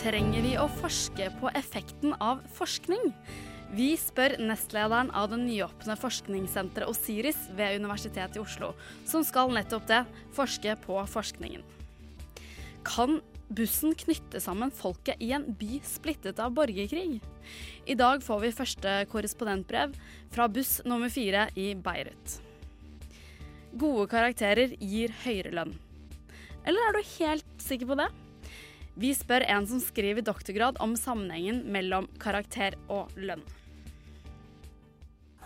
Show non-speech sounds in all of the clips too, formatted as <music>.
Trenger vi å forske på effekten av forskning? Vi spør nestlederen av det nyåpne forskningssenteret Osiris ved Universitetet i Oslo, som skal nettopp det, forske på forskningen. Kan bussen knytte sammen folket i en by splittet av borgerkrig? I dag får vi første korrespondentbrev fra buss nummer fire i Beirut. Gode karakterer gir høyere lønn. Eller er du helt sikker på det? Vi spør en som skriver doktorgrad om sammenhengen mellom karakter og lønn.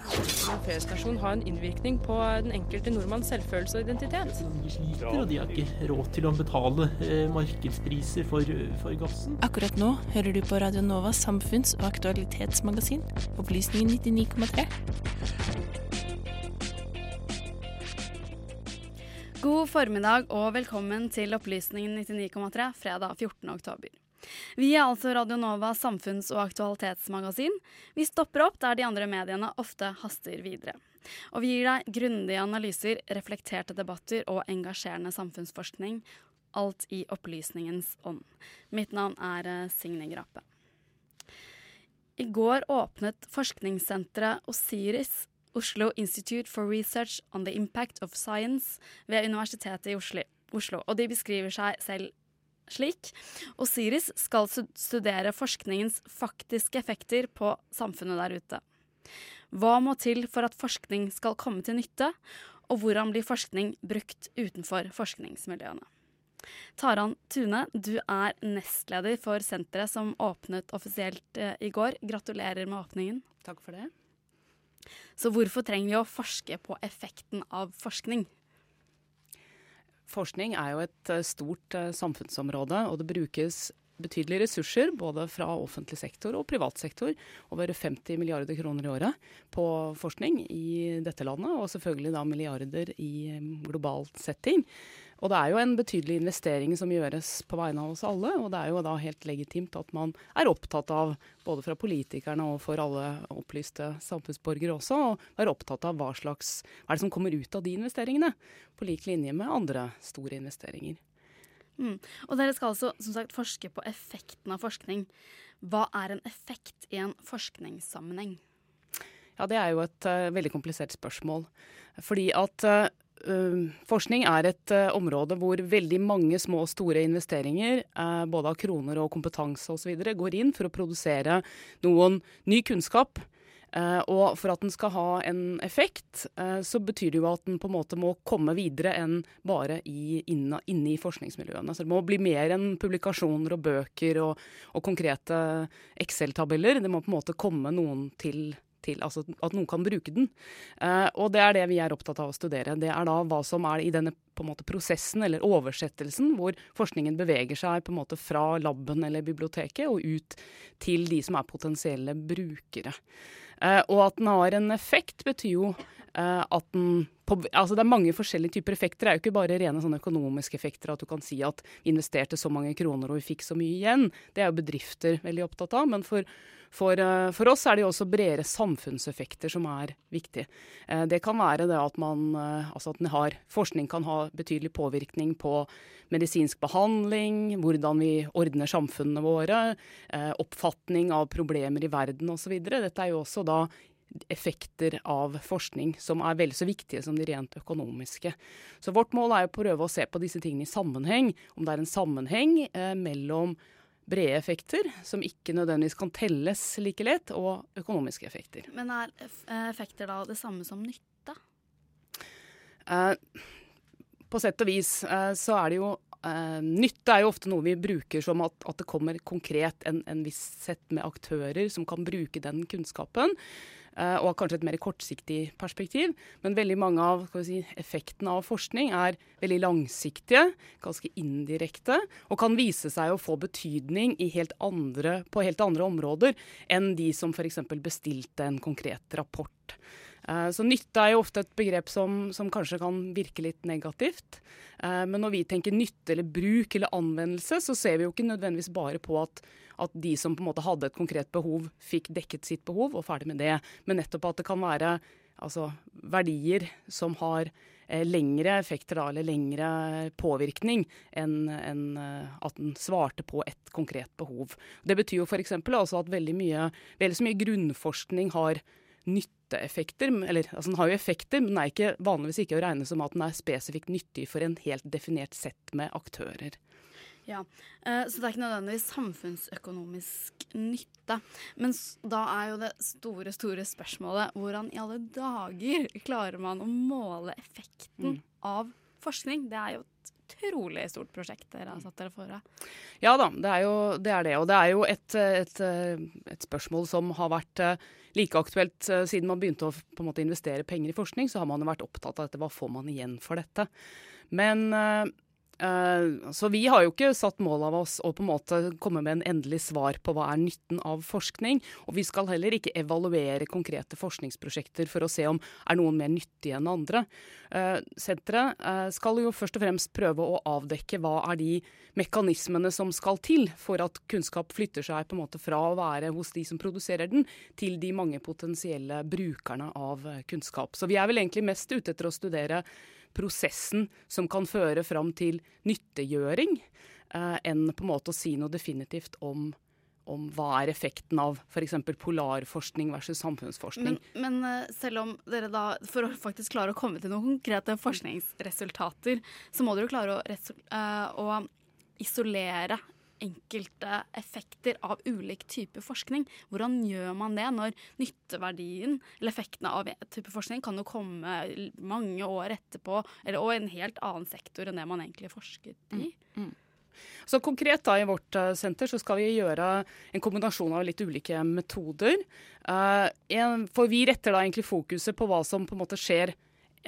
En P-stasjon har en innvirkning på den enkelte nordmanns selvfølelse og identitet. De sliter, og de har ikke råd til å betale eh, markedspriser for, for gassen. Akkurat nå hører du på Radio Novas samfunns- og aktualitetsmagasin, Opplysningen 99,3. God formiddag og velkommen til Opplysningen 99,3 fredag 14. oktober. Vi er altså Radio Novas samfunns- og aktualitetsmagasin. Vi stopper opp der de andre mediene ofte haster videre. Og vi gir deg grundige analyser, reflekterte debatter og engasjerende samfunnsforskning. Alt i opplysningens ånd. Mitt navn er eh, Signe Grape. I går åpnet forskningssenteret Osiris Oslo Institute for Research on the Impact of Science ved Universitetet i Oslo. Og de beskriver seg selv slik. Osiris skal studere forskningens faktiske effekter på samfunnet der ute. Hva må til for at forskning skal komme til nytte, og hvordan blir forskning brukt utenfor forskningsmiljøene? Taran Tune, du er nestleder for senteret som åpnet offisielt eh, i går. Gratulerer med åpningen. Takk for det. Så hvorfor trenger vi å forske på effekten av forskning? Forskning er jo et eh, stort eh, samfunnsområde, og det brukes betydelige ressurser både fra offentlig sektor og privat sektor. Over 50 milliarder kroner i året på forskning i dette landet, og selvfølgelig da milliarder i global setting. Og det er jo en betydelig investering som gjøres på vegne av oss alle, og det er jo da helt legitimt at man er opptatt av, både fra politikerne og for alle opplyste samfunnsborgere også, og være opptatt av hva slags hva er det som kommer ut av de investeringene, på lik linje med andre store investeringer. Mm. Og dere skal altså som sagt forske på effekten av forskning. Hva er en effekt i en forskningssammenheng? Ja, det er jo et uh, veldig komplisert spørsmål. Fordi at uh, uh, forskning er et område hvor veldig mange små og store investeringer, både av kroner og kompetanse osv., går inn for å produsere noen ny kunnskap. Og for at den skal ha en effekt, så betyr det jo at den på en måte må komme videre enn bare i, inne, inne i forskningsmiljøene. Så det må bli mer enn publikasjoner og bøker og, og konkrete Excel-tabeller. Det må på en måte komme noen til til, altså at noen kan bruke den. Eh, og det er det vi er opptatt av å studere. Det er da hva som er i denne måte prosessen eller oversettelsen hvor forskningen beveger seg på en måte fra laben eller biblioteket og ut til de som er potensielle brukere. Eh, og at den har en effekt, betyr jo eh, at den på, altså Det er mange forskjellige typer effekter. Det er jo ikke bare rene sånne økonomiske effekter. At du kan si at vi investerte så mange kroner og vi fikk så mye igjen. Det er jo bedrifter veldig opptatt av. Men for, for, uh, for oss er det jo også bredere samfunnseffekter som er viktig. Uh, det kan være det at man uh, altså at har, forskning kan ha betydelig påvirkning på medisinsk behandling, hvordan vi ordner samfunnene våre, oppfatning av problemer i verden osv. Dette er jo også da effekter av forskning som er vel så viktige som de rent økonomiske. Så vårt mål er å prøve å se på disse tingene i sammenheng. Om det er en sammenheng eh, mellom brede effekter, som ikke nødvendigvis kan telles like lett, og økonomiske effekter. Men er effekter da det samme som nytte? Eh, på sett og vis eh, så er det jo Uh, Nytte er jo ofte noe vi bruker som at, at det kommer konkret en, en viss sett med aktører som kan bruke den kunnskapen. Uh, og kanskje et mer kortsiktig perspektiv. Men veldig mange av si, effektene av forskning er veldig langsiktige, ganske indirekte, og kan vise seg å få betydning helt andre, på helt andre områder enn de som f.eks. bestilte en konkret rapport. Uh, så nytte er jo ofte et begrep som, som kanskje kan virke litt negativt. Uh, men når vi tenker nytte eller bruk eller anvendelse, så ser vi jo ikke nødvendigvis bare på at at de som på en måte hadde et konkret behov, fikk dekket sitt behov, og ferdig med det. Men nettopp at det kan være altså, verdier som har eh, lengre effekter da, eller lengre påvirkning enn en, eh, at den svarte på et konkret behov. Det betyr jo f.eks. altså at veldig mye, veldig så mye grunnforskning har nytteeffekter. Eller altså den har jo effekter, men den er ikke, vanligvis ikke å regne som at den er spesifikt nyttig for en helt definert sett med aktører. Ja, uh, Så det er ikke nødvendigvis samfunnsøkonomisk nytte. Men da er jo det store, store spørsmålet hvordan i alle dager klarer man å måle effekten mm. av forskning? Det er jo et utrolig stort prosjekt dere har satt dere for deg. Ja da, det er jo det. Er det. Og det er jo et, et, et, spørsmål som har vært eh, like aktuelt eh, siden man begynte å på en måte investere penger i forskning. Så har man jo vært opptatt av dette. Hva får man igjen for dette? Men så vi har jo ikke satt mål av oss å på en måte komme med en endelig svar på hva er nytten av forskning. Og vi skal heller ikke evaluere konkrete forskningsprosjekter for å se om er noen mer nyttige enn andre. Uh, senteret uh, skal jo først og fremst prøve å avdekke hva er de mekanismene som skal til for at kunnskap flytter seg på en måte fra å være hos de som produserer den, til de mange potensielle brukerne av kunnskap. Så vi er vel egentlig mest ute etter å studere prosessen som kan føre fram til nyttegjøring, eh, enn på en måte å si noe definitivt om, om hva er effekten av f.eks. polarforskning versus samfunnsforskning. Men, men, eh, selv om dere da, for å faktisk klare å komme til noen konkrete forskningsresultater, så må dere jo klare å, uh, å isolere enkelte effekter av ulik type forskning. Hvordan gjør man det når nytteverdien eller effektene av en type forskning kan jo komme mange år etterpå, eller, og en helt annen sektor enn det man egentlig forsket i? Mm. Mm. Så Konkret da i vårt uh, senter så skal vi gjøre en kombinasjon av litt ulike metoder. Uh, for vi retter da egentlig fokuset på hva som på en måte skjer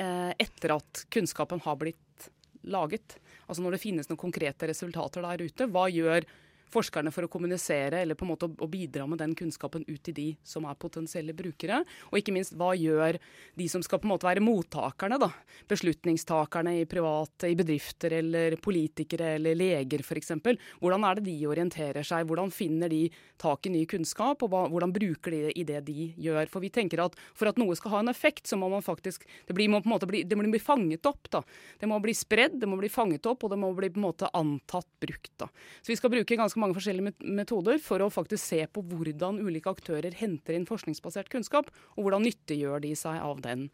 uh, etter at kunnskapen har blitt laget. Altså når det finnes noen konkrete resultater der ute, hva gjør forskerne for å kommunisere eller på en måte å, bidra med den kunnskapen ut til de som er potensielle brukere. Og ikke minst hva gjør de som skal på en måte være mottakerne, da. Beslutningstakerne i private, i bedrifter eller politikere eller leger f.eks. Hvordan er det de orienterer seg, hvordan finner de tak i ny kunnskap, og hva, hvordan bruker de det i det de gjør. For vi tenker at for at noe skal ha en effekt, så må man faktisk Det blir, må på en måte bli, det må bli fanget opp, da. Det må bli spredd, det må bli fanget opp, og det må bli på en måte antatt brukt, da. Så vi skal bruke ganske ganske mange forskjellige metoder for å faktisk se på hvordan ulike aktører henter inn forskningsbasert kunnskap, og hvordan nyttiggjør de seg av den.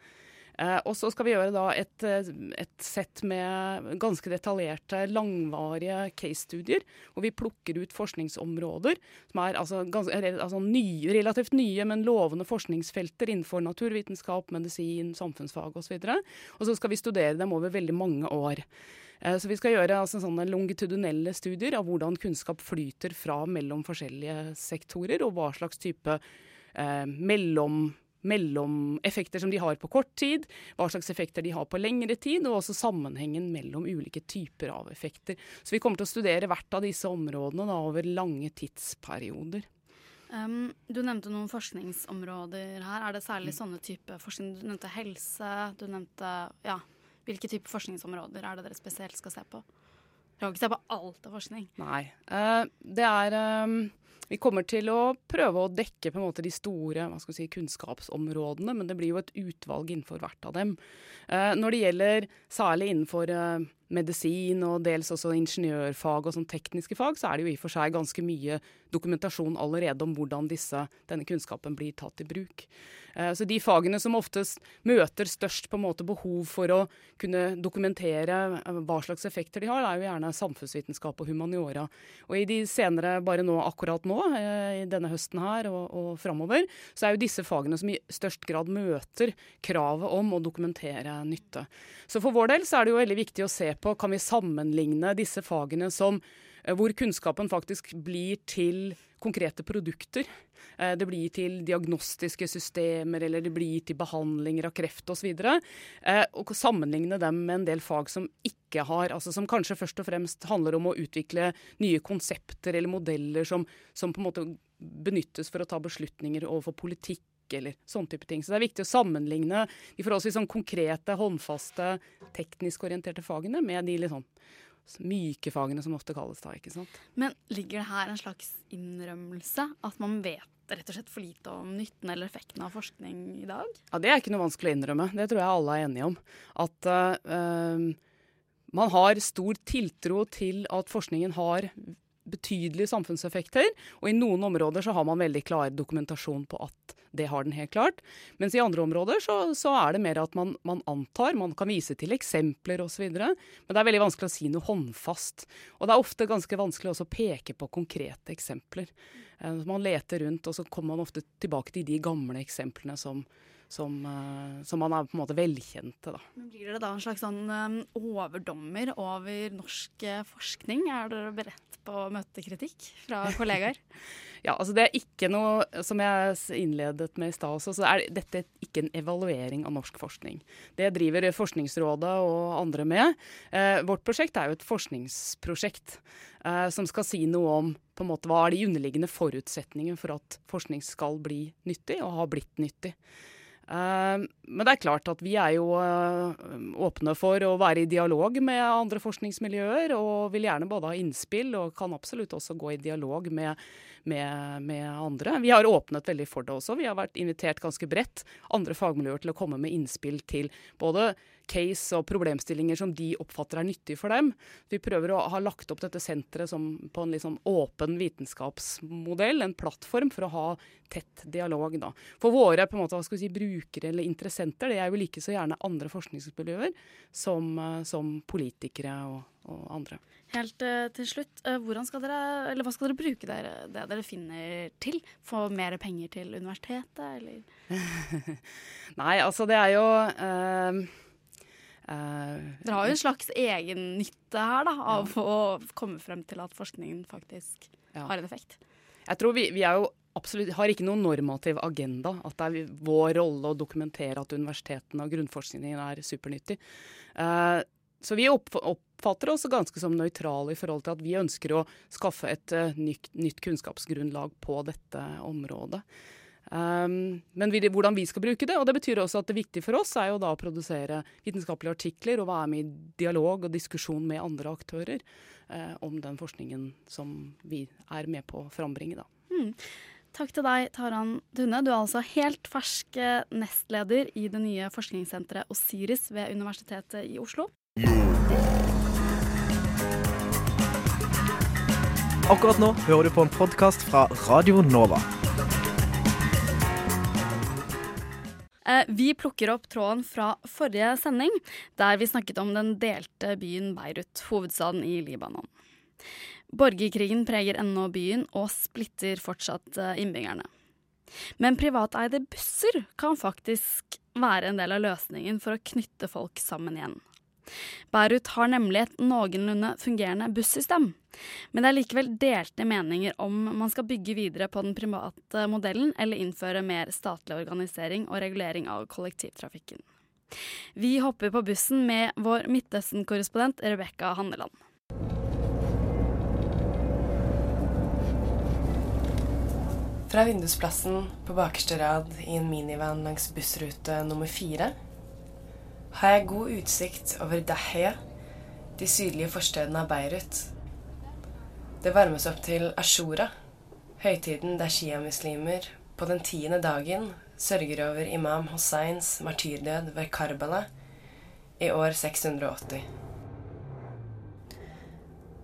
Eh, og så skal vi gjøre et, eh, et sett med ganske detaljerte, langvarige case-studier, hvor vi plukker ut forskningsområder som er altså, ganske, altså nye, relativt nye, men lovende forskningsfelter innenfor naturvitenskap, medisin, samfunnsfag osv. Og, så og så skal vi studere dem over veldig mange år. Eh, så vi skal gjøre altså, sånne longitudinelle studier av hvordan kunnskap flyter fra mellom forskjellige sektorer, og hva slags type eh, mellom mellomeffekter som de har på kort tid, hva slags effekter de har på lengre tid, og også sammenhengen mellom ulike typer av effekter. Så vi kommer til å studere hvert av disse områdene da, over lange tidsperioder. Um, du nevnte noen forskningsområder her. Er det særlig sånne type forskning? Du nevnte helse, du nevnte ja, hvilke type forskningsområder er det dere spesielt skal se på? Dere kan ikke se på alt av forskning. Nei. Uh, det er um, Vi kommer til å prøve å dekke på en måte de store si, kunnskapsområdene, men det blir jo et utvalg innenfor hvert av dem. Uh, når det gjelder særlig innenfor uh, medisin og dels også ingeniørfag og sånn tekniske fag, så er det jo i og for seg ganske mye dokumentasjon allerede om hvordan disse, denne kunnskapen blir tatt i bruk. Eh, så de fagene som oftest møter størst på en måte behov for å kunne dokumentere eh, hva slags effekter de har, er jo gjerne samfunnsvitenskap og humaniora. Og i de senere, bare nå, akkurat nå, eh, i denne høsten her og, og framover, så er jo disse fagene som i størst grad møter kravet om å dokumentere nytte. Så for vår del så er det jo veldig viktig å se på, kan vi sammenligne disse fagene som hvor kunnskapen faktisk blir til konkrete produkter. Eh, det blir til diagnostiske systemer, eller det blir til behandlinger av kreft osv. Og, og sammenligne dem med en del fag som ikke har, altså som kanskje først og fremst handler om å utvikle nye konsepter eller modeller som, som på en måte benyttes for å ta beslutninger overfor politikk eller sånne type ting. Så det er viktig å sammenligne de forholdsvis sånn konkrete, håndfaste, teknisk orienterte fagene med de litt sånn myke fagene, som ofte kalles da. ikke sant? Men ligger det her en slags innrømmelse? At man vet rett og slett for lite om nytten eller effekten av forskning i dag? Ja, Det er ikke noe vanskelig å innrømme. Det tror jeg alle er enige om. At uh, man har stor tiltro til at forskningen har betydelige samfunnseffekter. Og i noen områder så har man veldig klar dokumentasjon på at det har den helt klart. Mens i andre områder så, så er det mer at man, man, antar, man kan vise til eksempler osv. Men det er veldig vanskelig å si noe håndfast. Og det er ofte ganske vanskelig også å peke på konkrete eksempler. Eh, man leter rundt, og så kommer man ofte tilbake til de gamle eksemplene som, som, uh, som, man er på en måte velkjente. Da. Blir dere da en slags sånn um, overdommer over norsk uh, forskning? Er dere beredt på å møte kritikk fra kollegaer? <laughs> ja, altså det er ikke noe Som jeg innledet med i stad også, så er dette ikke en evaluering av norsk forskning. Det driver Forskningsrådet og andre med. Uh, vårt prosjekt er jo et forskningsprosjekt som skal si noe om på en måte, hva er de underliggende forutsetningene for at forskning skal bli nyttig, og har blitt nyttig. Eh, men det er klart at vi er jo eh, åpne for å være i dialog med andre forskningsmiljøer, og vil gjerne både ha innspill og kan absolutt også gå i dialog med, med, med andre. Vi har åpnet veldig for det også. Vi har vært invitert ganske bredt andre fagmiljøer til å komme med innspill til både case og problemstillinger som de oppfatter er nyttige for dem. Vi prøver å ha lagt opp dette senteret på en litt sånn åpen vitenskapsmodell, en plattform for å ha tett dialog. Da. For våre på en måte, hva skal vi si, brukere eller interessenter, det er jo like så gjerne andre forskningsmiljøer som, eh, som politikere og, og, andre. Helt uh, til slutt, uh, skal dere, hva skal dere bruke dere, det dere finner til? Få mer penger til universitetet, eller? <laughs> Nei, altså det er jo Uh, Dere har jo en slags egennytte her da, av ja. å komme frem til at forskningen faktisk ja. har en effekt. Jeg tror vi, vi absolutt har ikke noen normativ agenda. At det er vår rolle å dokumentere at universitetene og grunnforskningen er supernyttig. Uh, så vi oppfatter oss ganske som nøytrale i forhold til at vi ønsker å skaffe et uh, nytt, nytt, kunnskapsgrunnlag på dette området. Um, men vi, hvordan vi skal bruke det. Og det betyr også at det viktige for oss er jo da å produsere vitenskapelige artikler og være med i dialog og diskusjon med andre aktører uh, om den forskningen som vi er med på å frambringe. Da. Mm. Takk til deg, Taran Dunne. Du er altså helt fersk eh, nestleder i det nye forskningssenteret Osiris ved Universitetet i Oslo. Akkurat nå hører du på en podkast fra Radio Nova. Vi plukker opp tråden fra forrige sending, der vi snakket om den delte byen Beirut, hovedstaden i Libanon. Borgerkrigen preger ennå byen og splitter fortsatt eh, innbyggerne. Men privateide busser kan faktisk være en del av løsningen for å knytte folk sammen igjen. Beirut har nemlig et noenlunde fungerende bussystem. Men det er likevel delte meninger om man skal bygge videre på den private modellen eller innføre mer statlig organisering og regulering av kollektivtrafikken. Vi hopper på bussen med vår Midtøsten-korrespondent Rebekka Handeland. Fra vindusplassen på bakerste rad i en minivan langs bussrute nummer fire har jeg god utsikt over Dahya, de sydlige forstedene av Beirut. Det varmes opp til Ashura, høytiden der sjiamuslimer på den tiende dagen sørger over imam Hosseins martyrdød ved Karbala i år 680.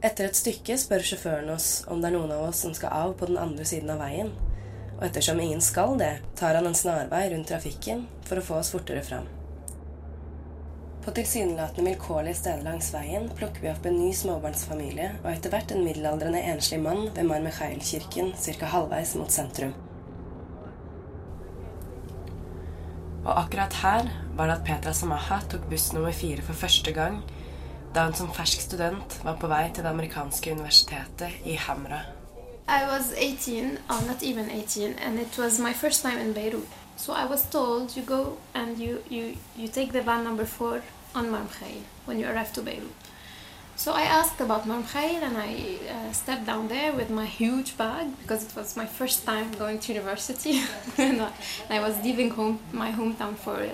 Etter et stykke spør sjåføren oss om det er noen av oss som skal av på den andre siden av veien, og ettersom ingen skal det, tar han en snarvei rundt trafikken for å få oss fortere fram. På tilsynelatende vilkårlige steder langs veien plukker vi opp en ny småbarnsfamilie og etter hvert en middelaldrende enslig mann ved Mar Mikhail-kirken ca. halvveis mot sentrum. Og akkurat her var det at Petra Samaha tok buss nummer fire for første gang da hun som fersk student var på vei til det amerikanske universitetet i Hamra. I was 18, or not even 18, and it was my first time in Beirut. So I was told you go and you, you, you take the van number four on Marmkhail when you arrive to Beirut. So I asked about Marmkhail and I uh, stepped down there with my huge bag because it was my first time going to university. <laughs> and I was leaving home, my hometown for,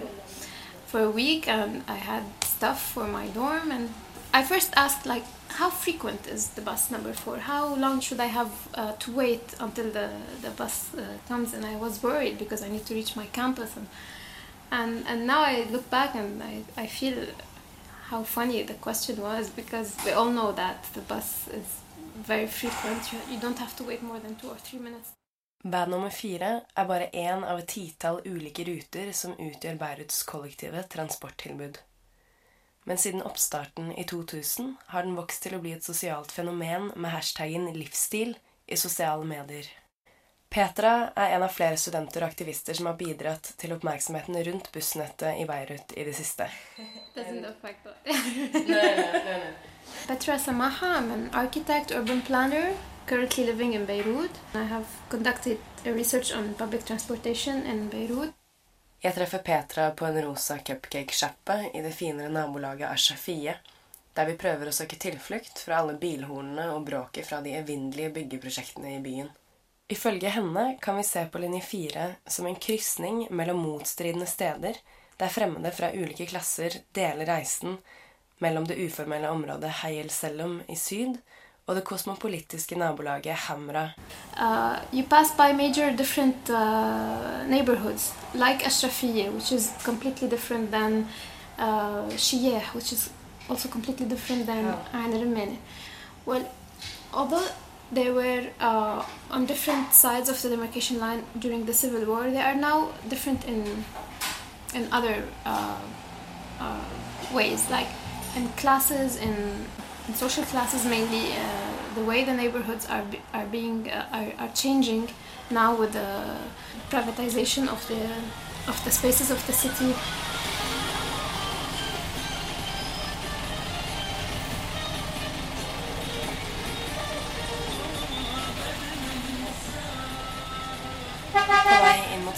for a week and I had stuff for my dorm and I first asked like how frequent is the bus number four? How long should I have uh, to wait until the, the bus uh, comes? And I was worried because I need to reach my campus and and, and now I look back and I, I feel how funny the question was because we all know that the bus is very frequent. You, you don't have to wait more than two or three minutes. Bad nummer fire er bare én av et titall ulike ruter som utgjør Beiruts kollektive transporttilbud. Men siden oppstarten i 2000 har den vokst til å bli et sosialt fenomen med hashtaggen 'livsstil' i sosiale medier. Petra er en av flere studenter og aktivister som har bidratt til oppmerksomheten rundt bussnettet i Beirut i det siste. Petra Samaha, I'm an architect, urban planner, currently living in Beirut. I have conducted research on public transportation in Beirut. Jeg treffer Petra på en rosa cupcakesjappe i det finere nabolaget Ashafie, der vi prøver å søke tilflukt fra alle bilhornene og bråket fra de evinnelige byggeprosjektene i byen. Ifølge henne kan vi se på linje 4 som en krysning mellom motstridende steder, der fremmede fra ulike klasser deler reisen mellom det uformelle området Hayel Sellum i syd og det kosmopolitiske nabolaget Hamra. Uh, you pass by major different uh, neighborhoods, like Ashrafiyeh, which is completely different than uh, Shiyeh, which is also completely different than Ain Well, although they were uh, on different sides of the demarcation line during the civil war, they are now different in in other uh, uh, ways, like in classes, in in social classes mainly uh, the way the neighborhoods are are being uh, are, are changing now with the privatization of the of the spaces of the city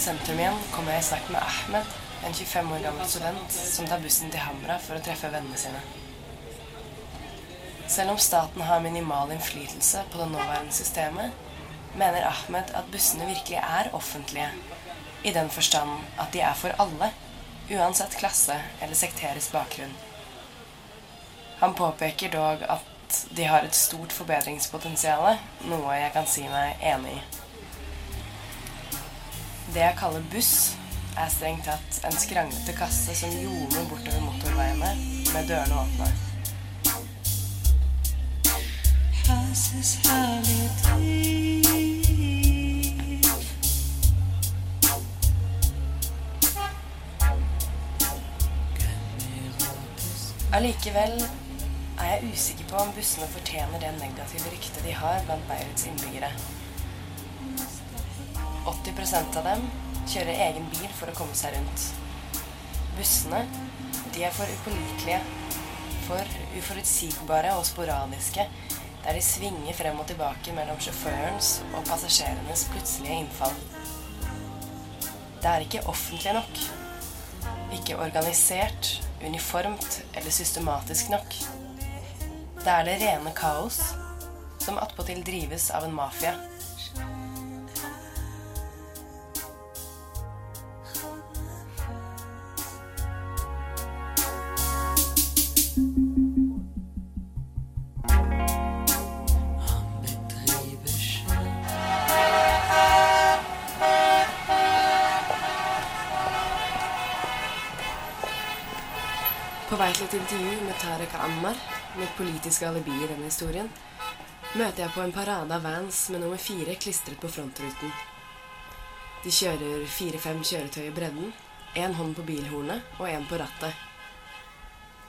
sentrum igjen kommer jeg i snakk med Ahmed, en 25 år gammel student som tar bussen til Hamra for å treffe vennene sine. Selv om staten har minimal innflytelse på det nåværende systemet, mener Ahmed at bussene virkelig er offentlige, i den forstand at de er for alle, uansett klasse eller sekterisk bakgrunn. Han påpeker dog at de har et stort forbedringspotensial, noe jeg kan si meg enig i. Det jeg kaller buss, er strengt tatt en skranglete kasse som ljomer bortover motorveiene med dørene åpne. Passes. Allikevel er jeg usikker på om bussene fortjener det negative ryktet de har blant Beiruts innbyggere. 80% av dem kjører egen bil for å komme seg rundt. Bussene, de er for upålitelige, for uforutsigbare og sporadiske, der de svinger frem og tilbake mellom sjåførens og passasjerenes plutselige innfall. Det er ikke offentlig nok. Ikke organisert, uniformt eller systematisk nok. Det er det rene kaos, som attpåtil drives av en mafia. Med Tarek politiske alibi i denne historien, møter jeg på en parade av vans med nummer fire klistret på frontruten. De kjører fire-fem kjøretøy i bredden, én hånd på bilhornet og én på rattet.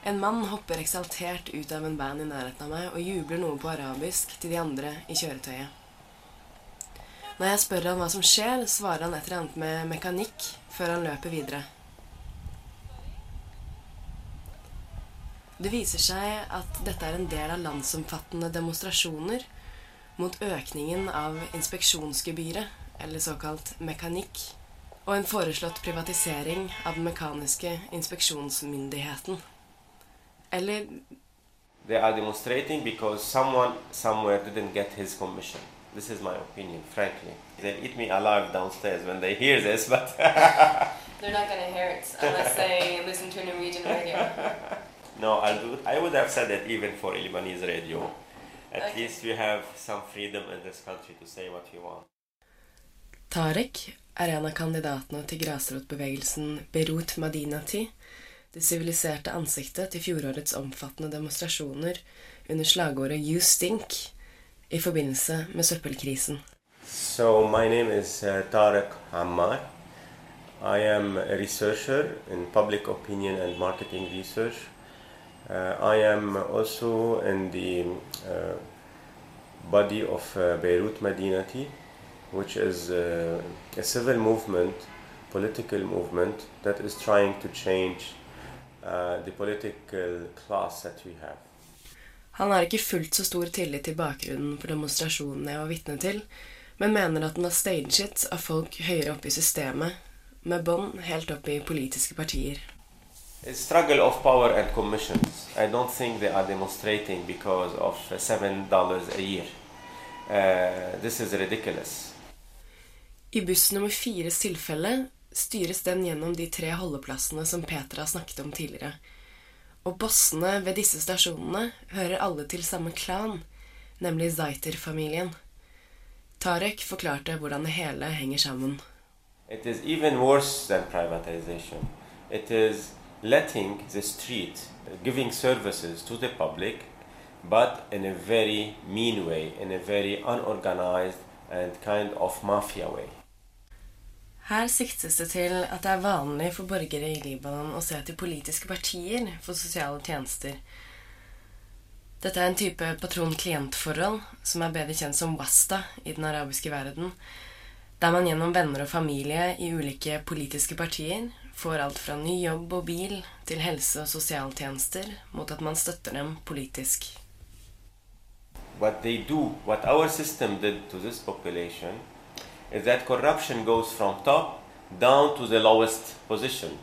En mann hopper eksaltert ut av en van i nærheten av meg og jubler noe på arabisk til de andre i kjøretøyet. Når jeg spør han hva som skjer, svarer han et eller annet med mekanikk før han løper videre. Det viser seg at dette er en del av landsomfattende demonstrasjoner mot økningen av inspeksjonsgebyret, eller såkalt mekanikk, og en foreslått privatisering av den mekaniske inspeksjonsmyndigheten. Eller They are demonstrating because someone somewhere didn't get his commission. This is my opinion, frankly. They'll eat me alive downstairs when they hear this, but <laughs> They're not gonna hear it unless they listen to Norwegian radio. <laughs> no, I would, I would have said that even for Lebanese radio. At Okay. least we have some freedom in this country to say what we want. Tarek er en av kandidatene til grasrotbevegelsen Berut Madinati, det siviliserte ansiktet til fjorårets omfattende demonstrasjoner under slagordet You Stink i forbindelse med søppelkrisen. So my name is uh, Tarek Ammar. I am a researcher in public opinion and marketing research. Uh, I am also in the uh, body of uh, Beirut Madinati, which is a civil movement, political movement that is trying to change the political class that we have. Han har ikke fullt så stor tillit til bakgrunnen for demonstrasjonene jeg var vitne til, men mener at den var staget av folk høyere oppe i systemet, med bånd helt opp i politiske partier. A struggle of power and commissions. I don't think they are demonstrating because of seven dollars a year. Uh, this is ridiculous. I buss nummer fires tilfelle styres den gjennom de tre holdeplassene som Petra snakket om tidligere. Og bossene ved disse stasjonene hører alle til samme klan, nemlig Zaiter-familien. Tarek forklarte hvordan det hele henger sammen. It is even worse than privatization. It is letting the street, uh, giving services to the public, but in a very mean way, in a very unorganized and kind of mafia way. Her siktes det til at det er vanlig for borgere i Libanon å se til politiske partier for sosiale tjenester. Dette er en type patron-klient-forhold som er bedre kjent som wasta i den arabiske verden, der man gjennom venner og familie i ulike politiske partier får alt fra ny jobb og bil til helse- og sosialtjenester mot at man støtter dem politisk. What they do, what our system did to this population, is that corruption goes from top down to the lowest position.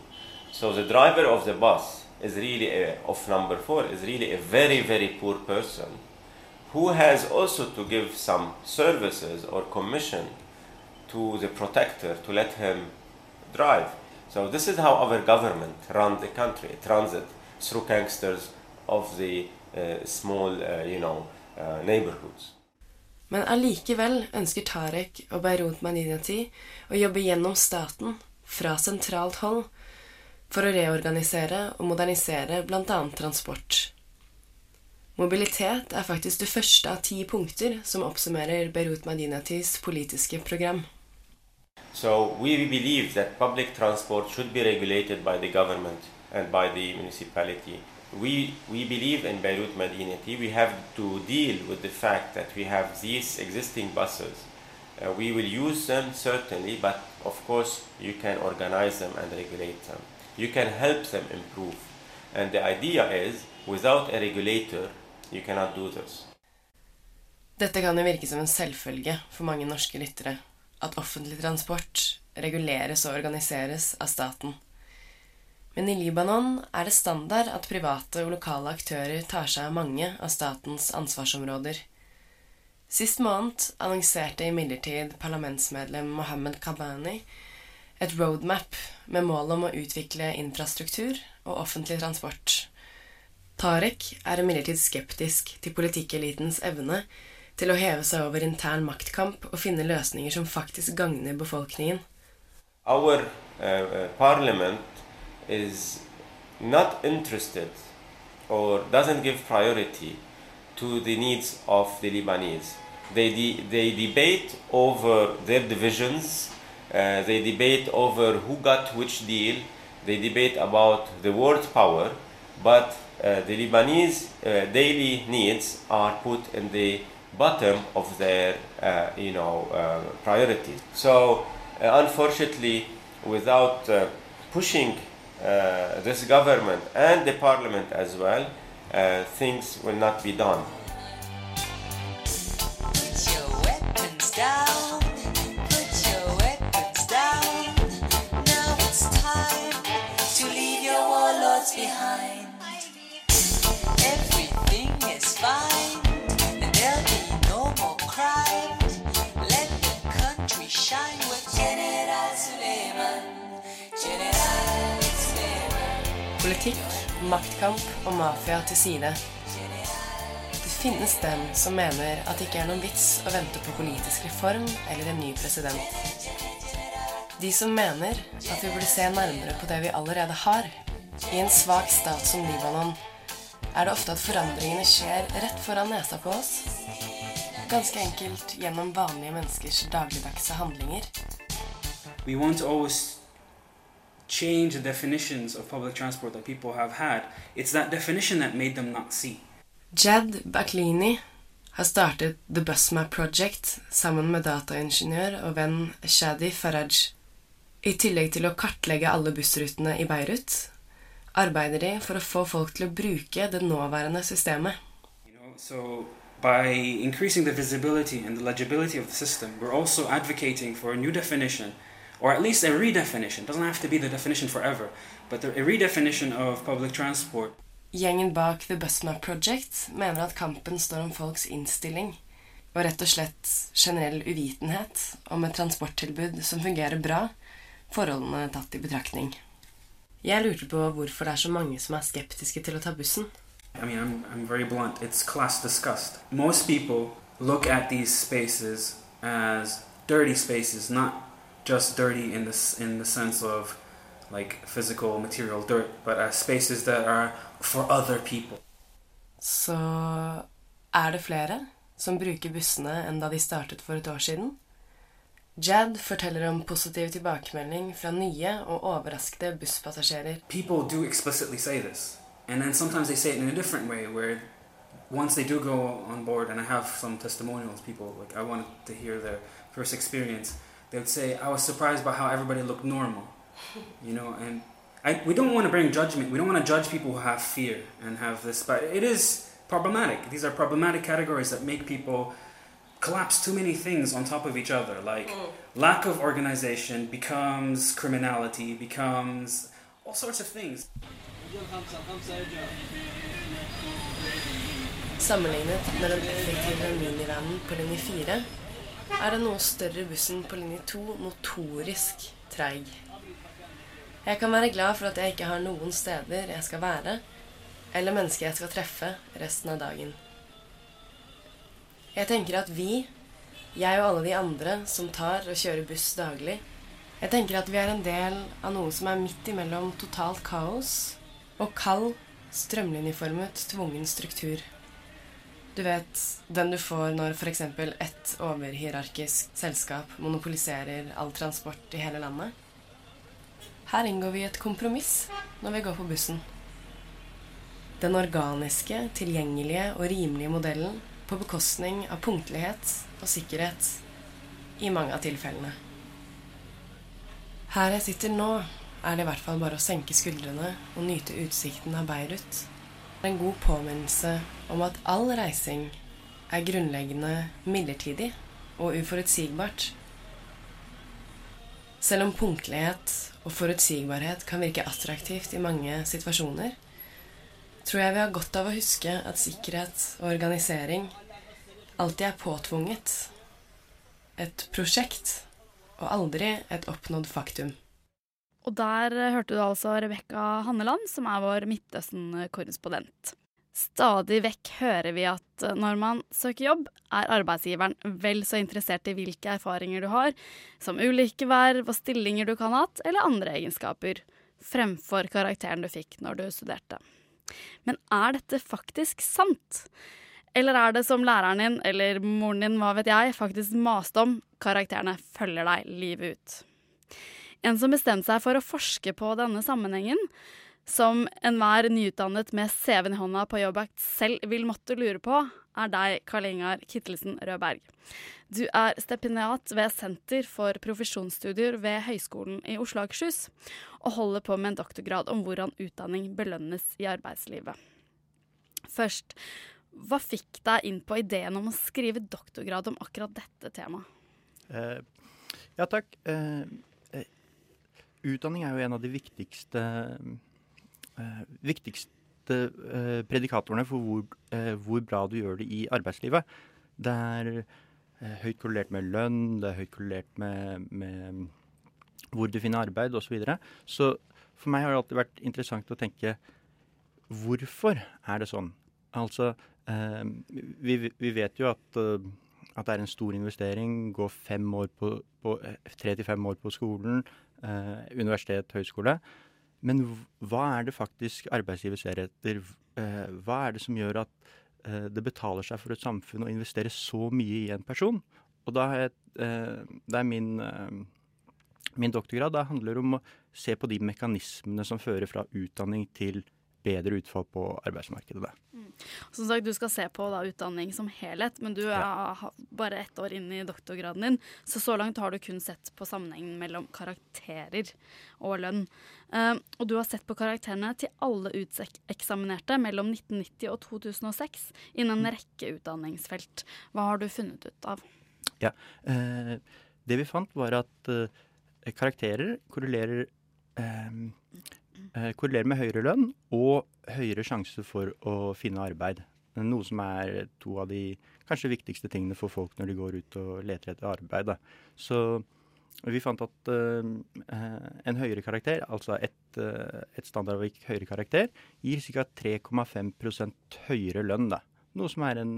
So the driver of the bus is really a, of number four is really a very very poor person who has also to give some services or commission to the protector to let him drive. So this is how our government runs the country. It runs it through gangsters of the uh, small, uh, you know, uh, neighborhoods. Men allikevel ønsker Tarek og Beirut Madinati å jobbe gjennom staten, fra sentralt hold, for å reorganisere og modernisere bl.a. transport. Mobilitet er faktisk det første av ti punkter som oppsummerer Beirut Madinatis politiske program. So we believe that public transport should be regulated by the government and by the municipality. We, we believe in Beirut Madinati. We have to deal with the fact that we have these existing buses. Uh, we will use them certainly, but of course you can organize them and regulate them. You can help them improve. And the idea is, without a regulator, you cannot do this. Dette kan jo virke som en selvfølge for mange norske lyttere, at offentlig transport reguleres og organiseres av staten. Men i Libanon er det standard at private og lokale aktører tar seg av mange av statens ansvarsområder. Sist måned annonserte imidlertid parlamentsmedlem Mohammed Kabani et roadmap med mål om å utvikle infrastruktur og offentlig transport. Tarek er imidlertid skeptisk til politikkelitens evne til å heve seg over intern maktkamp og finne løsninger som faktisk gagner befolkningen. Our uh, parliament is not interested or doesn't give priority to the needs of the Lebanese. They, de- they debate over their divisions, uh, they debate over who got which deal, they debate about the world power, but uh, the Lebanese uh, daily needs are put in the bottom of their uh, you know uh, priorities. So uh, unfortunately, without pushing this government and the parliament as well, things will not be done. Maktkamp og mafia til side. Det finnes dem som mener at det ikke er noen vits å vente på politisk reform eller en ny president. De som mener at vi burde se nærmere på det vi allerede har. I en svak stat som Libanon er det ofte at forandringene skjer rett foran nesa på oss. Ganske enkelt gjennom vanlige menneskers dagligdagse handlinger. We want to always change the definitions of public transport that people have had. It's that definition that made them not see. Jed Baklini har startet The Busmap Project sammen med dataingeniør og venn Shadi Faraj. I tillegg til å kartlegge alle bussrutene i Beirut, arbeider de for å få folk til å bruke det nåværende systemet. So, by increasing the visibility and the legibility of the system, we're also advocating for a new definition, or at least a redefinition. It doesn't have to be the definition forever, but the, a redefinition of public transport. Gjengen bak The Busmap Project mener at kampen står om folks innstilling og rett og slett generell uvitenhet om et transporttilbud som fungerer bra, forholdene tatt i betraktning. Jeg lurte på hvorfor det er så mange som er skeptiske til å ta bussen. I mean, I'm, I'm very blunt. It's class disgust. Most people look at these spaces as dirty spaces, not just dirty in the, in the sense of like physical material dirt, but as spaces that are for other people. Så er det flere som bruker bussene enn da de startet for et år siden. Jad forteller om positiv tilbakemelding fra nye og overraskede busspassasjerer. People do explicitly say this, and then sometimes they say it in a different way, where once they do go on board, and I have some testimonials, people like I wanted to hear their first experience. They would say, "I was surprised by how everybody looked normal," you know, and I, we don't want to bring judgment. We don't want to judge people who have fear and have this, but it is problematic. These are problematic categories that make people collapse too many things on top of each other. Like mm. lack of organization becomes criminality, becomes all sorts of things. Sammenlignet med den effektive minivanen på linje 4 er den noe større bussen på linje 2 notorisk treig. Jeg kan være glad for at jeg ikke har noen steder jeg skal være, eller mennesker jeg skal treffe resten av dagen. Jeg tenker at vi, jeg og alle de andre som tar og kjører buss daglig, jeg tenker at vi er en del av noe som er midt imellom totalt kaos og kald, strømlinjeformet, tvungen struktur. Du vet, den du får når f.eks. ett overhierarkisk selskap monopoliserer all transport i hele landet. Her inngår vi et kompromiss når vi går på bussen. Den organiske, tilgjengelige og rimelige modellen på bekostning av punktlighet og sikkerhet i mange av tilfellene. Her jeg sitter nå, er det i hvert fall bare å senke skuldrene og nyte utsikten av Beirut. En god påminnelse om at all reising er grunnleggende midlertidig og uforutsigbart. Selv om punktlighet og forutsigbarhet kan virke attraktivt i mange situasjoner, tror jeg vi har godt av å huske at sikkerhet og organisering alltid er påtvunget. Et prosjekt, og aldri et oppnådd faktum. Og der eh, hørte du altså Rebekka Hanneland, som er vår Midtøsten-korrespondent. Stadig vekk hører vi at eh, når man søker jobb, er arbeidsgiveren vel så interessert i hvilke erfaringer du har, som ulike verv og stillinger du kan ha hatt, eller andre egenskaper, fremfor karakteren du fikk når du studerte. Men er dette faktisk sant? Eller er det som læreren din, eller moren din, hva vet jeg, faktisk maste om, karakterene følger deg livet ut? En som bestemte seg for å forske på denne sammenhengen, som enhver nyutdannet med CV-en i hånda på Jobbakt selv vil måtte lure på, er deg, Karl Ingar Kittelsen Rødberg. Du er stipendiat ved Senter for profesjonsstudier ved Høgskolen i Oslo og Akershus, og holder på med en doktorgrad om hvordan utdanning belønnes i arbeidslivet. Først, hva fikk deg inn på ideen om å skrive doktorgrad om akkurat dette temaet? Eh, ja, takk. Eh, utdanning er jo en av de viktigste, eh, viktigste eh, predikatorene for hvor, eh, hvor, bra du gjør det i arbeidslivet. Det er høyt korrelert med lønn, det er høyt korrelert med, med hvor du finner arbeid osv. Så, videre. så for meg har det alltid vært interessant å tenke hvorfor er det sånn? Altså, vi, vi, vet jo at at det er en stor investering. Gå tre til fem år på skolen, eh, universitet, høyskole. Men hva er det faktisk arbeidsgiver ser etter? Eh, hva er det som gjør at eh, det betaler seg for et samfunn å investere så mye i en person? Og da er, det er min, min doktorgrad. da handler om å se på de mekanismene som fører fra utdanning til bedre utfall på arbeidsmarkedet. Mm. Som sagt, Du skal se på da, utdanning som helhet, men du er ja. bare ett år inn i doktorgraden din. Så så langt har du kun sett på sammenhengen mellom karakterer og lønn. Uh, og du har sett på karakterene til alle uteksaminerte mellom 1990 og 2006 innen en mm. rekke utdanningsfelt. Hva har du funnet ut av? Ja, uh, Det vi fant, var at uh, karakterer korrelerer eh, korrelerer med høyere lønn og høyere sjanse for å finne arbeid. Noe som er to av de kanskje viktigste tingene for folk når de går ut og leter etter arbeid. Så vi fant at uh, en høyere karakter, altså et, et standardavvik høyere karakter, gir ca. 3,5% høyere lønn. Da. Noe som er en,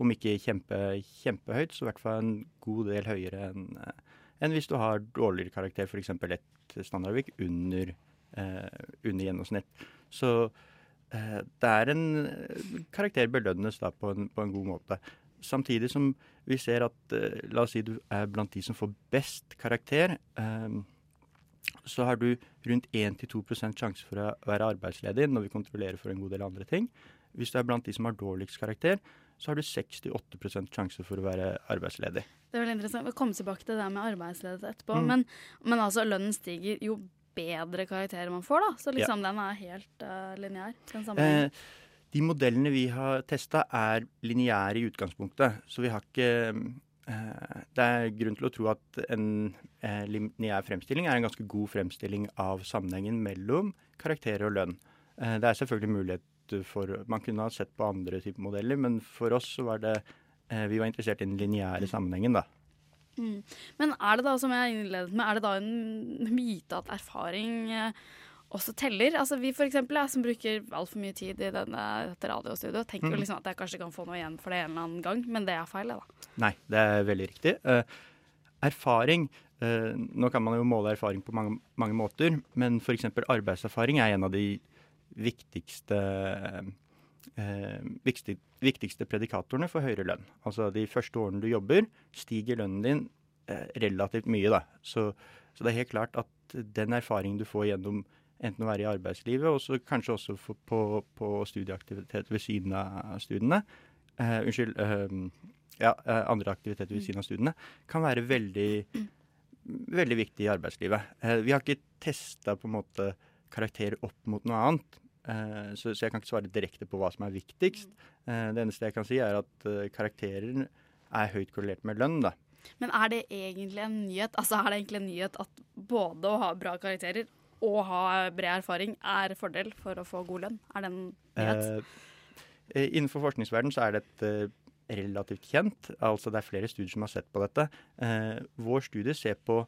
om ikke kjempe, kjempehøyt, så i hvert fall en god del høyere enn enn hvis du har dårligere karakter, f.eks. et standardavvik under Eh, under gjennomsnitt. Så eh, det er en Karakter belønnes da på en, på en god måte. Samtidig som vi ser at eh, La oss si du er blant de som får best karakter. så har du rundt 1-2% sjanse for å være arbeidsledig når vi kontrollerer for en god del andre ting. Hvis du er blant de som har dårligst karakter, så har du 68% sjanse for å være arbeidsledig. Det er veldig interessant. Vi kommer tilbake til det med arbeidsledighet etterpå. Mm. Men, men, altså, lønnen stiger jo bedre karakterer man får, da. Så liksom ja. den er helt uh, lineær. Eh, de modellene vi har testa, er lineære i utgangspunktet. Så vi har ikke eh, Det er grunn til å tro at en eh, lineær fremstilling er en ganske god fremstilling av sammenhengen mellom karakterer og lønn. Eh, det er selvfølgelig mulighet for Man kunne ha sett på andre typer modeller, men for oss så var det Vi var interessert i den lineære sammenhengen, da. Mm. Men er det da, som jeg innledet med, er det da en myte at erfaring eh, også teller? Altså Vi for eksempel, som bruker altfor mye tid i denne, dette radiostudioet, tenker jo mm. liksom at jeg kanskje kan få noe igjen for det en eller annen gang, men det er feil, det da? Nei, det er veldig riktig. Uh, erfaring uh, Nå kan man jo måle erfaring på mange, mange måter, men f.eks. arbeidserfaring er en av de viktigste uh, viktig, viktigste predikatorene for høyere lønn. Altså de første årene du jobber, stiger lønnen din eh, relativt mye. Da. Så, så, det er helt klart at den erfaringen du får gjennom enten å være i arbeidslivet, og kanskje også på, på, studieaktivitet ved siden av studiene eh, Unnskyld. Eh, ja, eh, andre aktiviteter ved siden av studiene, kan være veldig, veldig viktig i arbeidslivet. Eh, vi har ikke testa på karakterer opp mot noe annet. Uh, så, så, jeg kan ikke svare direkte på hva som er viktigst. Uh, det eneste jeg kan si, er at uh, karakterer er høyt korrelert med lønn. da. Men er det egentlig en nyhet Altså er det egentlig en nyhet at både å ha bra karakterer og ha bred erfaring er fordel for å få god lønn? Er det en nyhet? innenfor forskningsverdenen så er et relativt kjent. Altså det er flere studier som har sett på dette. vår studie ser på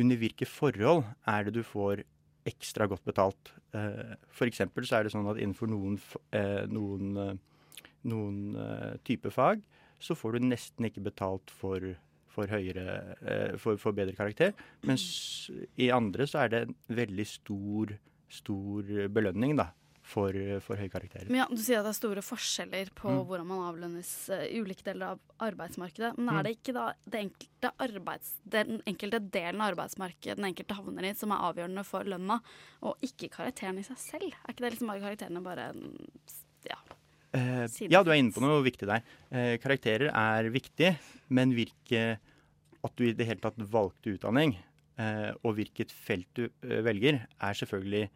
under hvilke forhold er det du får ekstra godt betalt. Eh, F.eks. så er det sånn at innenfor noen, uh, noen, uh, noen uh, type fag så får du nesten ikke betalt for, for, høyere, for, for bedre karakter. Mens i andre så er det en veldig stor, stor belønning da, for, for høye karakterer. Men ja, Du sier at det er store forskjeller på Mm. hvordan man avlønnes eh, i ulike deler av arbeidsmarkedet. Men Mm. er det ikke da det enkelte arbeids, den enkelte delen av arbeidsmarkedet den enkelte havner i, som er avgjørende for lønna, og ikke karakteren i seg selv? Er ikke det liksom bare karakterene bare ja, Eh, ja, du er inne på noe viktig der. Eh, karakterer er viktig, men hvilke At du i det hele tatt valgte utdanning, eh, og hvilket felt du eh, velger, er selvfølgelig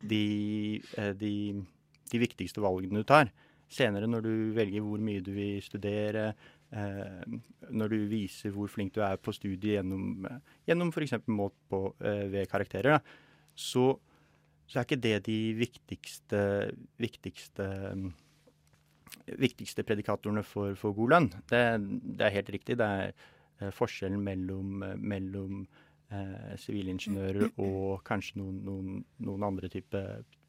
de, eh, de, de viktigste valgene du tar. Senere når du velger hvor mye du vil studere, eh, når du viser hvor flink du er på studiet gjennom, eh, gjennom f.eks. målt på ved karakterer, så, så er ikke det de viktigste, viktigste viktigste predikatorene for, for god lønn. Det, det er helt riktig. Det er forskjellen mellom, mellom sivilingeniører og kanskje noen, noen, noen andre type,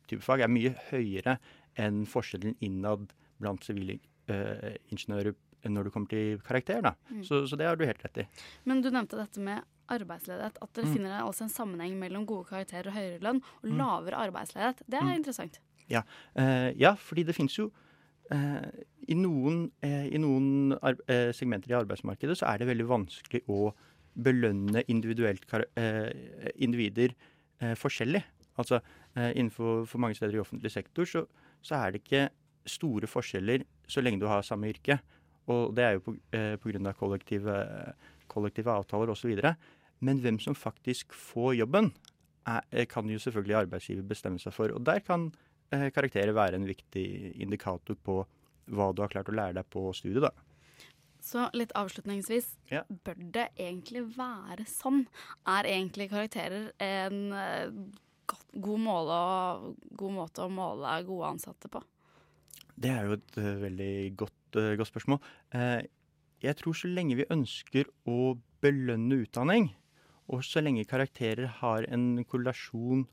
type fag er mye høyere enn forskjellen innad blant sivilingeniører når det kommer til karakter. Mm. Så, så det har du helt rett i. Men du nevnte dette med arbeidsledighet. At dere Mm. finner altså en sammenheng mellom gode karakterer og høyere lønn og Mm. lavere arbeidsledighet. Det er Mm. interessant. Ja, eh, ja fordi det finnes jo eh, I noen, eh, i noen eh, segmenter i arbeidsmarkedet så er det veldig vanskelig å belønne eh, individer eh, forskjellig. Altså eh, innenfor for mange steder i offentlig sektor så, så er det ikke store forskjeller så lenge du har samme yrke. Og det er jo på, eh, kollektive, kollektive avtaler osv. Men hvem som faktisk får jobben, er, eh, kan jo selvfølgelig arbeidsgiver bestemme seg for. Og der kan eh, karakterer være en viktig indikator på hva du har klart å lære deg på studiet. da. Så litt avslutningsvis, Ja. bør det egentlig være sånn? Er egentlig karakterer en eh, god, måle god måte å måle gode ansatte på? Det er jo et eh, veldig godt, eh, godt spørsmål. Jeg tror så lenge vi ønsker å belønne utdanning, og så lenge karakterer har en korrelasjon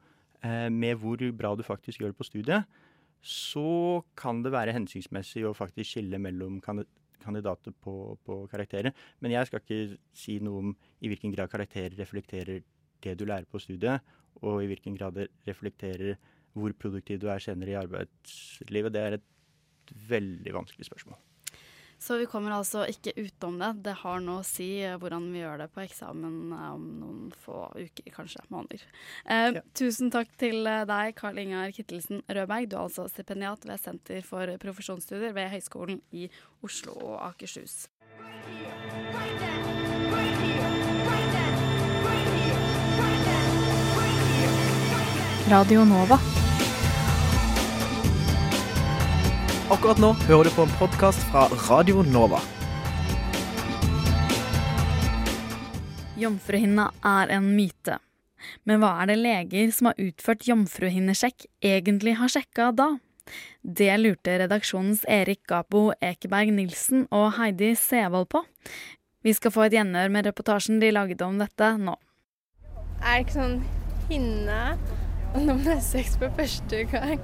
med hvor bra du faktisk gjør det på studiet, så kan det være hensiktsmessig å faktisk skille mellom kandidater på, på karakterer. Men jeg skal ikke si noe om i hvilken grad karakterer reflekterer det du lærer på studiet, og i hvilken grad det reflekterer hvor produktiv du er senere i arbeidslivet. Det er et veldig vanskelig spørsmål. Så vi kommer altså ikke utenom det. Det har noe å si eh, hvordan vi gjør det på eksamen eh, om noen få uker, kanskje måneder. Eh, Tusen takk til eh, deg, Karl Ingar Kittelsen Rødberg. Du er altså stipendiat ved Senter for profesjonsstudier ved Høgskolen i Oslo og Akershus. Radio Nova. Akkurat nå hører du på en podkast fra Radio Nova. Jomfruhinna er en myte. Men hva er det leger som har utført jomfruhinnesjekk egentlig har sjekka da? Det lurte redaksjonens Erik Gapo Ekeberg Nilsen og Heidi Sevold på. Vi skal få et gjenhør med reportasjen de lagde om dette nå. Er det ikke sånn hinne når man er sex for første gang,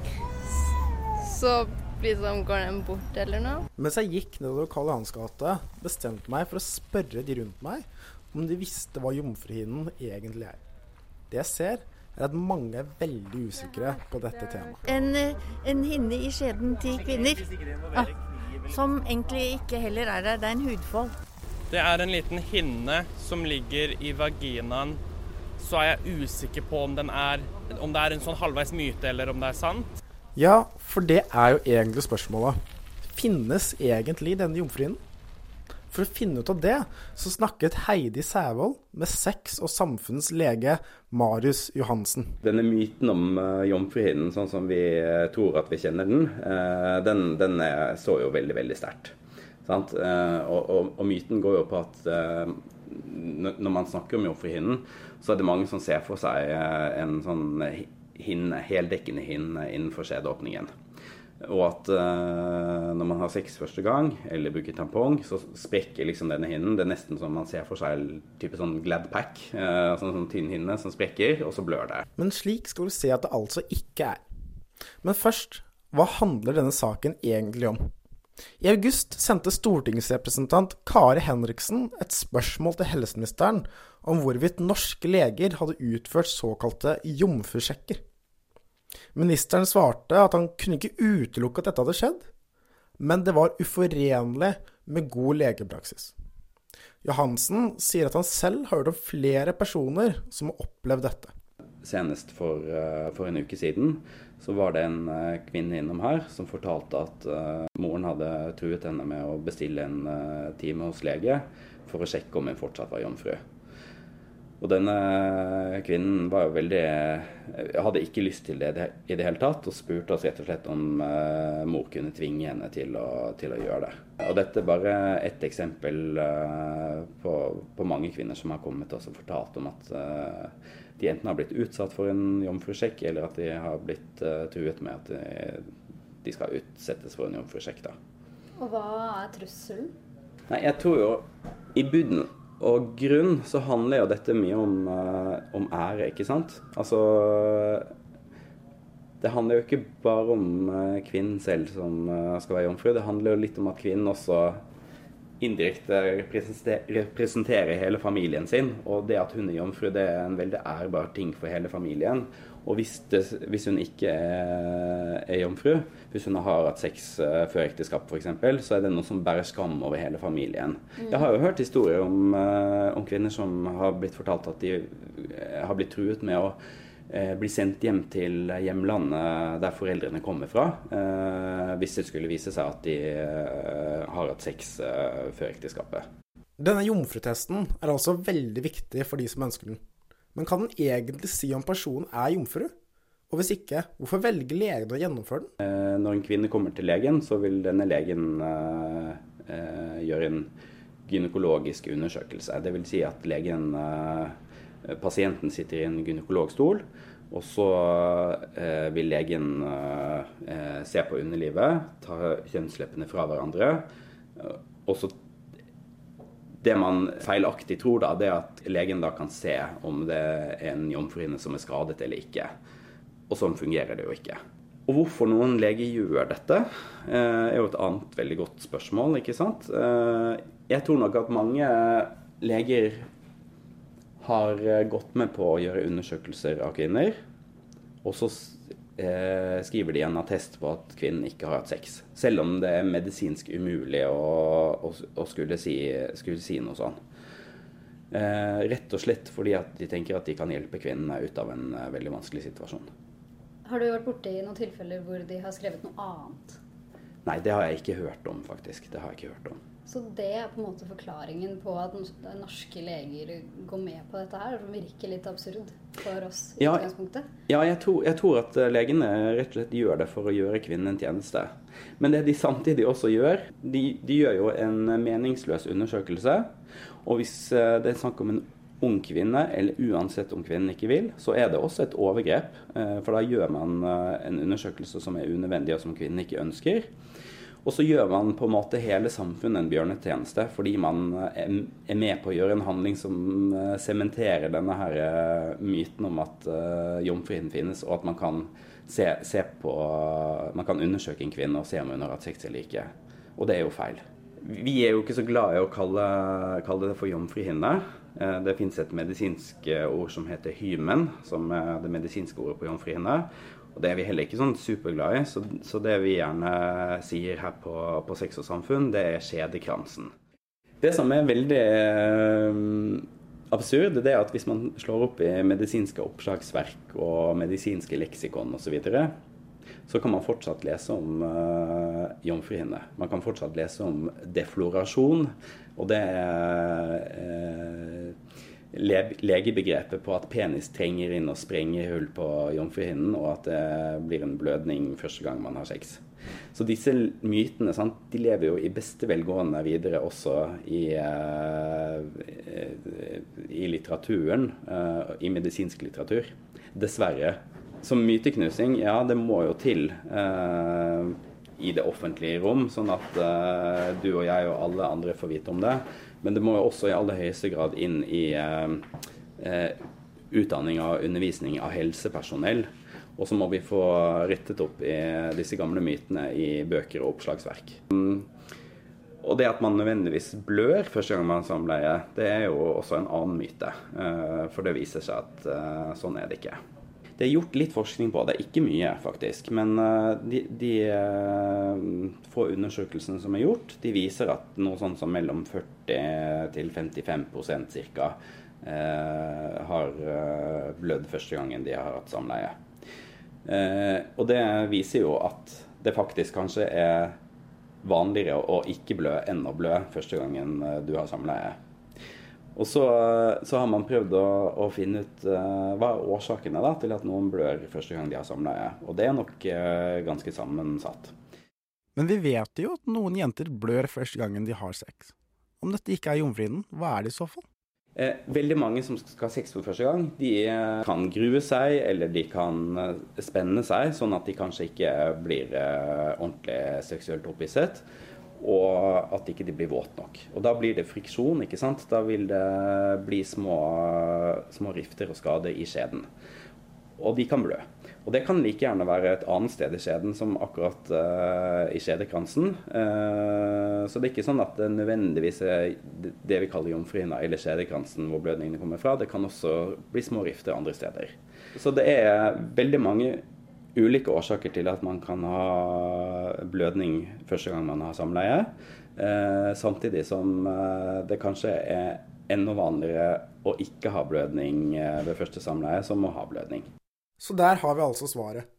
så liksom går den bort eller noe? Mens jeg gikk nedover Karl Johans gate, bestemte meg for å spørre de rundt meg om de visste hva jomfruhinnen egentlig er. Det jeg ser, er at mange er veldig usikre på dette temaet. En, en hinne i skjeden til kvinner. Ja, som egentlig ikke heller er der. Det er en hudfold. Det er en liten hinne som ligger i vaginaen. Så er jeg usikker på om, den er, om det er en sånn halvveis myte, eller om det er sant. Ja, for det er jo egentlig spørsmålet. Finnes egentlig denne jomfruhinnen? For å finne ut av det, så snakket Heidi Sævold med sex- og samfunnets lege Marius Johansen. Denne myten om uh, jomfruhinnen, sånn som vi uh, tror at vi kjenner den, uh, den, den er, så jo veldig, veldig sterkt. Og, og, og myten går jo på at når man snakker om jomfruhinnen, så er det mange som ser for seg en sånn hinne, heldekkende hinne innenfor skjedeåpningen. Og at uh, når man har sex første gang, eller bruker tampong, så sprekker liksom denne hinnen. Det er nesten som man ser for seg type sånn Gladpack, uh, sånn, sånn tynn hinne som sprekker, og så blør det. Men slik skal du se at det altså ikke er. Men først, hva handler denne saken egentlig om? I august sendte stortingsrepresentant Kari Henriksen et spørsmål til helseministeren om hvorvidt norske leger hadde utført såkalte jomfrusjekker. Ministeren svarte at han kunne ikke utelukke at dette hadde skjedd, men det var uforenlig med god legepraksis. Johansen sier at han selv har hørt om flere personer som har opplevd dette. Senest for, eh, for en uke siden så var det en eh, kvinne innom her som fortalte at eh, moren hadde truet henne med å bestille en time hos lege for å sjekke om hun fortsatt var jomfru. Og denne kvinnen var jo veldig hadde ikke lyst til det i det hele tatt, og spurte oss rett og slett om uh, mor kunne tvinge henne til å, til å gjøre det. Og dette er bare ett eksempel uh, på, på mange kvinner som har kommet og fortalt om at uh, de enten har blitt utsatt for en jomfrusjekk, eller at de har blitt eh, truet med at de, de skal utsettes for en jomfrusjekk. Og hva er trusselen? Nei, jeg tror jo i bunn og grunn så handler jo dette mye om, eh, om ære, ikke sant? Altså Det handler jo ikke bare om eh, kvinnen selv som eh, skal være jomfru. Det handler jo litt om at kvinnen også indirekte representerer hele familien sin. Og det at hun er jomfru, det er en veldig ærbar ting for hele familien. Og hvis, det, hvis hun ikke er, er jomfru, hvis hun har hatt sex uh, før ekteskap f.eks., så er det noe som bærer skam over hele familien. Mm. Jeg har jo hørt historier om, uh, om kvinner som har blitt fortalt at de uh, har blitt truet med å bli sendt hjem til hjemlandet der foreldrene kommer fra, eh, hvis det skulle vise seg at de har hatt sex før ekteskapet. Denne jomfrutesten er altså veldig viktig for de som ønsker den. Men kan den egentlig si om personen er jomfru? Og hvis ikke, hvorfor velger legen å gjennomføre den? Eh, Når en kvinne kommer til legen, så vil denne legen eh, eh, gjøre en gynekologisk undersøkelse. Vil si at legen, pasienten sitter i en gynekologstol, og så vil legen se på underlivet, ta kjønnsleppene fra hverandre, og så det man feilaktig tror, da, det er at legen da kan se om det er en jomfruhinne som er skadet eller ikke. Og sånn fungerer det jo ikke. Og hvorfor noen leger gjør dette, eh, er jo et annet veldig godt spørsmål. ikke sant? Eh, Jeg tror nok at mange leger har eh, gått med på å gjøre undersøkelser av kvinner, og så eh, skriver de en attest på at kvinnen ikke har hatt sex. Selv om det er medisinsk umulig å, å, å skulle, si, skulle si noe sånn. Eh, rett og slett fordi at de tenker at de kan hjelpe kvinnen ut av en eh, veldig vanskelig situasjon. Har du vært borti noen tilfeller hvor de har skrevet noe annet? Nei, det har jeg ikke hørt om, faktisk. Det har jeg ikke hørt om. Så det er på en måte forklaringen på at norske leger går med på dette her, som virker litt absurd for oss i Ja, utgangspunktet. Ja, jeg tror, jeg tror at eh, legene rett og slett gjør det for å gjøre kvinnen en tjeneste. Men det de samtidig også gjør, de, de gjør jo en meningsløs undersøkelse. Og hvis eh, det er snakk om en ung kvinne, eller uansett om kvinnen ikke vil, så er det også et overgrep. eh, For da gjør man eh, en undersøkelse som er unødvendig, og som kvinnen ikke ønsker. Og så gjør man på en måte hele samfunnet en bjørnetjeneste, fordi man eh, er med på å gjøre en handling som eh, sementerer denne her eh, myten om at jomfruhinnen finnes, og at man kan se, se på Man kan undersøke en kvinne og se om hun har hatt sex eller ikke. Og det er jo feil. Vi er jo ikke så glad i å kalle, kalle det for jomfruhinne. Det fins et medisinsk ord som heter hymen, som er det medisinske ordet på jomfruhinne. Og det er vi heller ikke sånn superglad i, så, så det vi gjerne sier her på, på Sex og samfunn, det er skjedekransen. Det som er veldig eh, absurd, det er at hvis man slår opp i medisinske oppslagsverk og medisinske leksikon osv., så, videre, så kan man fortsatt lese om uh, jomfruhinne. Man kan fortsatt lese om deflorasjon, og det er le- legebegrepet på at penis trenger inn og sprenger hull på jomfruhinnen, og at det blir en blødning første gang man har sex. Så disse mytene sant, de lever jo i beste velgående videre også i, eh, i litteraturen, eh, i medisinsk litteratur. Dessverre. Som myteknusing, ja, det må jo til eh, i det offentlige rom, sånn at du og jeg og alle andre får vite om det. Men det må jo også i aller høyeste grad inn i eh, eh, utdanning og undervisning av helsepersonell. Og så må vi få rettet opp i disse gamle mytene i bøker og oppslagsverk. Mm. Og det at man nødvendigvis blør første gang man har samleie, det er jo også en annen myte. Eh, For det viser seg at eh, sånn er det ikke. Det er gjort litt forskning på det, ikke mye faktisk. Men eh, de, de eh, få undersøkelsene som er gjort, de viser at noe sånn som mellom 40 til 55 ca. Eh, har eh, blødd første gangen de har hatt samleie. Eh, og det viser jo at det faktisk kanskje er vanligere å ikke blø enn å blø første gangen du har samleie. Og så, så har man prøvd å, å finne ut uh, hva er årsakene da, til at noen blør første gang de har samleie. Og det er nok uh, ganske sammensatt. Men vi vet jo at noen jenter blør første gangen de har sex. Om dette ikke er jomfruhinnen, hva er det i så fall? Eh, veldig mange som skal ha sex for første gang, de eh, kan grue seg, eller de kan eh, spenne seg, sånn at de kanskje ikke blir eh, ordentlig seksuelt opphisset. Og at ikke de blir våte nok. Og da blir det friksjon, ikke sant. Da vil det bli små, små rifter og skade i skjeden. Og de kan blø. Og det kan like gjerne være et annet sted i skjeden som akkurat uh, i skjedekransen. Uh, så det er ikke sånn at det nødvendigvis er det vi kaller jomfruhinna eller skjedekransen hvor blødningene kommer fra. Det kan også bli små rifter andre steder. Så det er veldig mange ulike årsaker til at man kan ha blødning første gang man har samleie. Eh, samtidig som det kanskje er enda vanligere å ikke ha blødning ved første samleie som å ha blødning. Så der har vi altså svaret.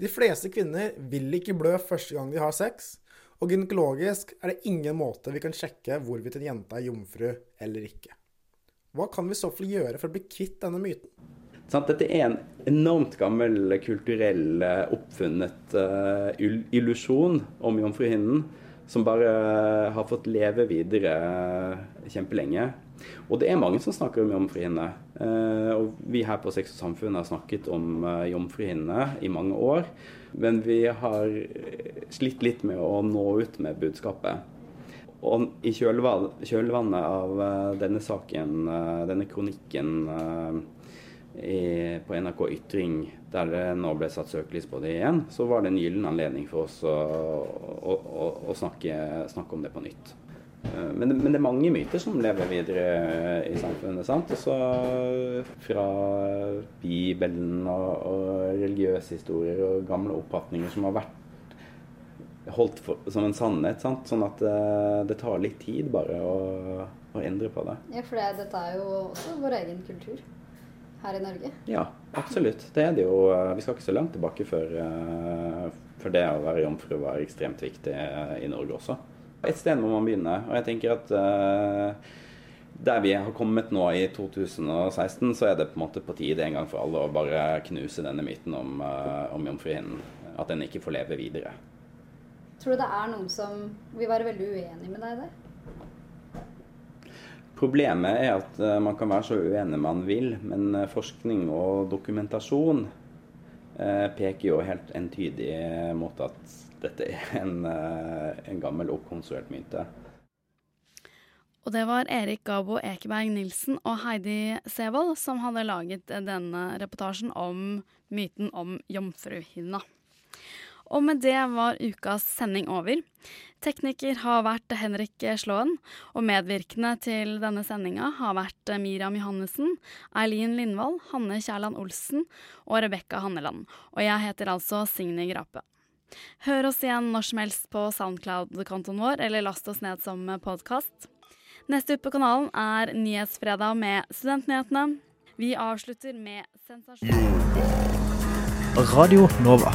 De fleste kvinner vil ikke blø første gang de har sex, og gynekologisk er det ingen måte vi kan sjekke hvorvidt en jente er jomfru eller ikke. Hva kan vi så fall gjøre for å bli kvitt denne myten? Dette er en enormt gammel kulturell oppfunnet uh, illusjon om jomfruhinnen, som bare har fått leve videre kjempelenge. Og det er mange som snakker om jomfruhinne. Eh, og vi her på Sex og Samfunn har snakket om eh, jomfruhinne i mange år. Men vi har slitt litt med å nå ut med budskapet. Og i kjølvannet av eh, denne saken, denne kronikken på NRK Ytring, der det nå ble satt søkelys på det igjen, så var det en gyllen anledning for oss å, å, å, å snakke, snakke om det på nytt. Men det, men det, er mange myter som lever videre i samfunnet. sant? Også fra Bibelen og, og religiøse historier og gamle oppfatninger som har vært holdt for, som en sannhet. sant? Sånn at det, det tar litt tid bare å, å endre på det. Ja, for det, dette er jo også vår egen kultur her i Norge. Ja, absolutt. Det er det jo. Vi skal ikke så langt tilbake før, uh, for det å være jomfru var ekstremt viktig i Norge også. Et sted må man begynne. Og jeg tenker at der vi har kommet nå i 2016, så er det på en måte på tide en gang for alle å bare knuse denne myten om, om jomfruhinnen. At den ikke får leve videre. Tror du det er noen som vil være veldig uenig med deg i det? Problemet er at uh, man kan være så uenig man vil, men forskning og dokumentasjon peker jo helt entydig mot at dette er en, en gammel oppkonstruert myte. Og det var Erik Gabo Ekeberg Nilsen og Heidi Sevold som hadde laget denne reportasjen om myten om jomfruhinna. Og med det var ukas sending over. Tekniker har vært Henrik Slåen, og medvirkende til denne sendinga har vært Miriam Johannessen, Eileen Lindvall, Hanne Kjærland Olsen og Rebekka Hanneland. Og jeg heter altså Signe Grape. Hør oss igjen når som helst på Soundcloud-kontoen vår, eller last oss ned som podkast. Neste ut på kanalen er Nyhetsfredag med Studentnyhetene. Vi avslutter med sensasjon... Radio Nova.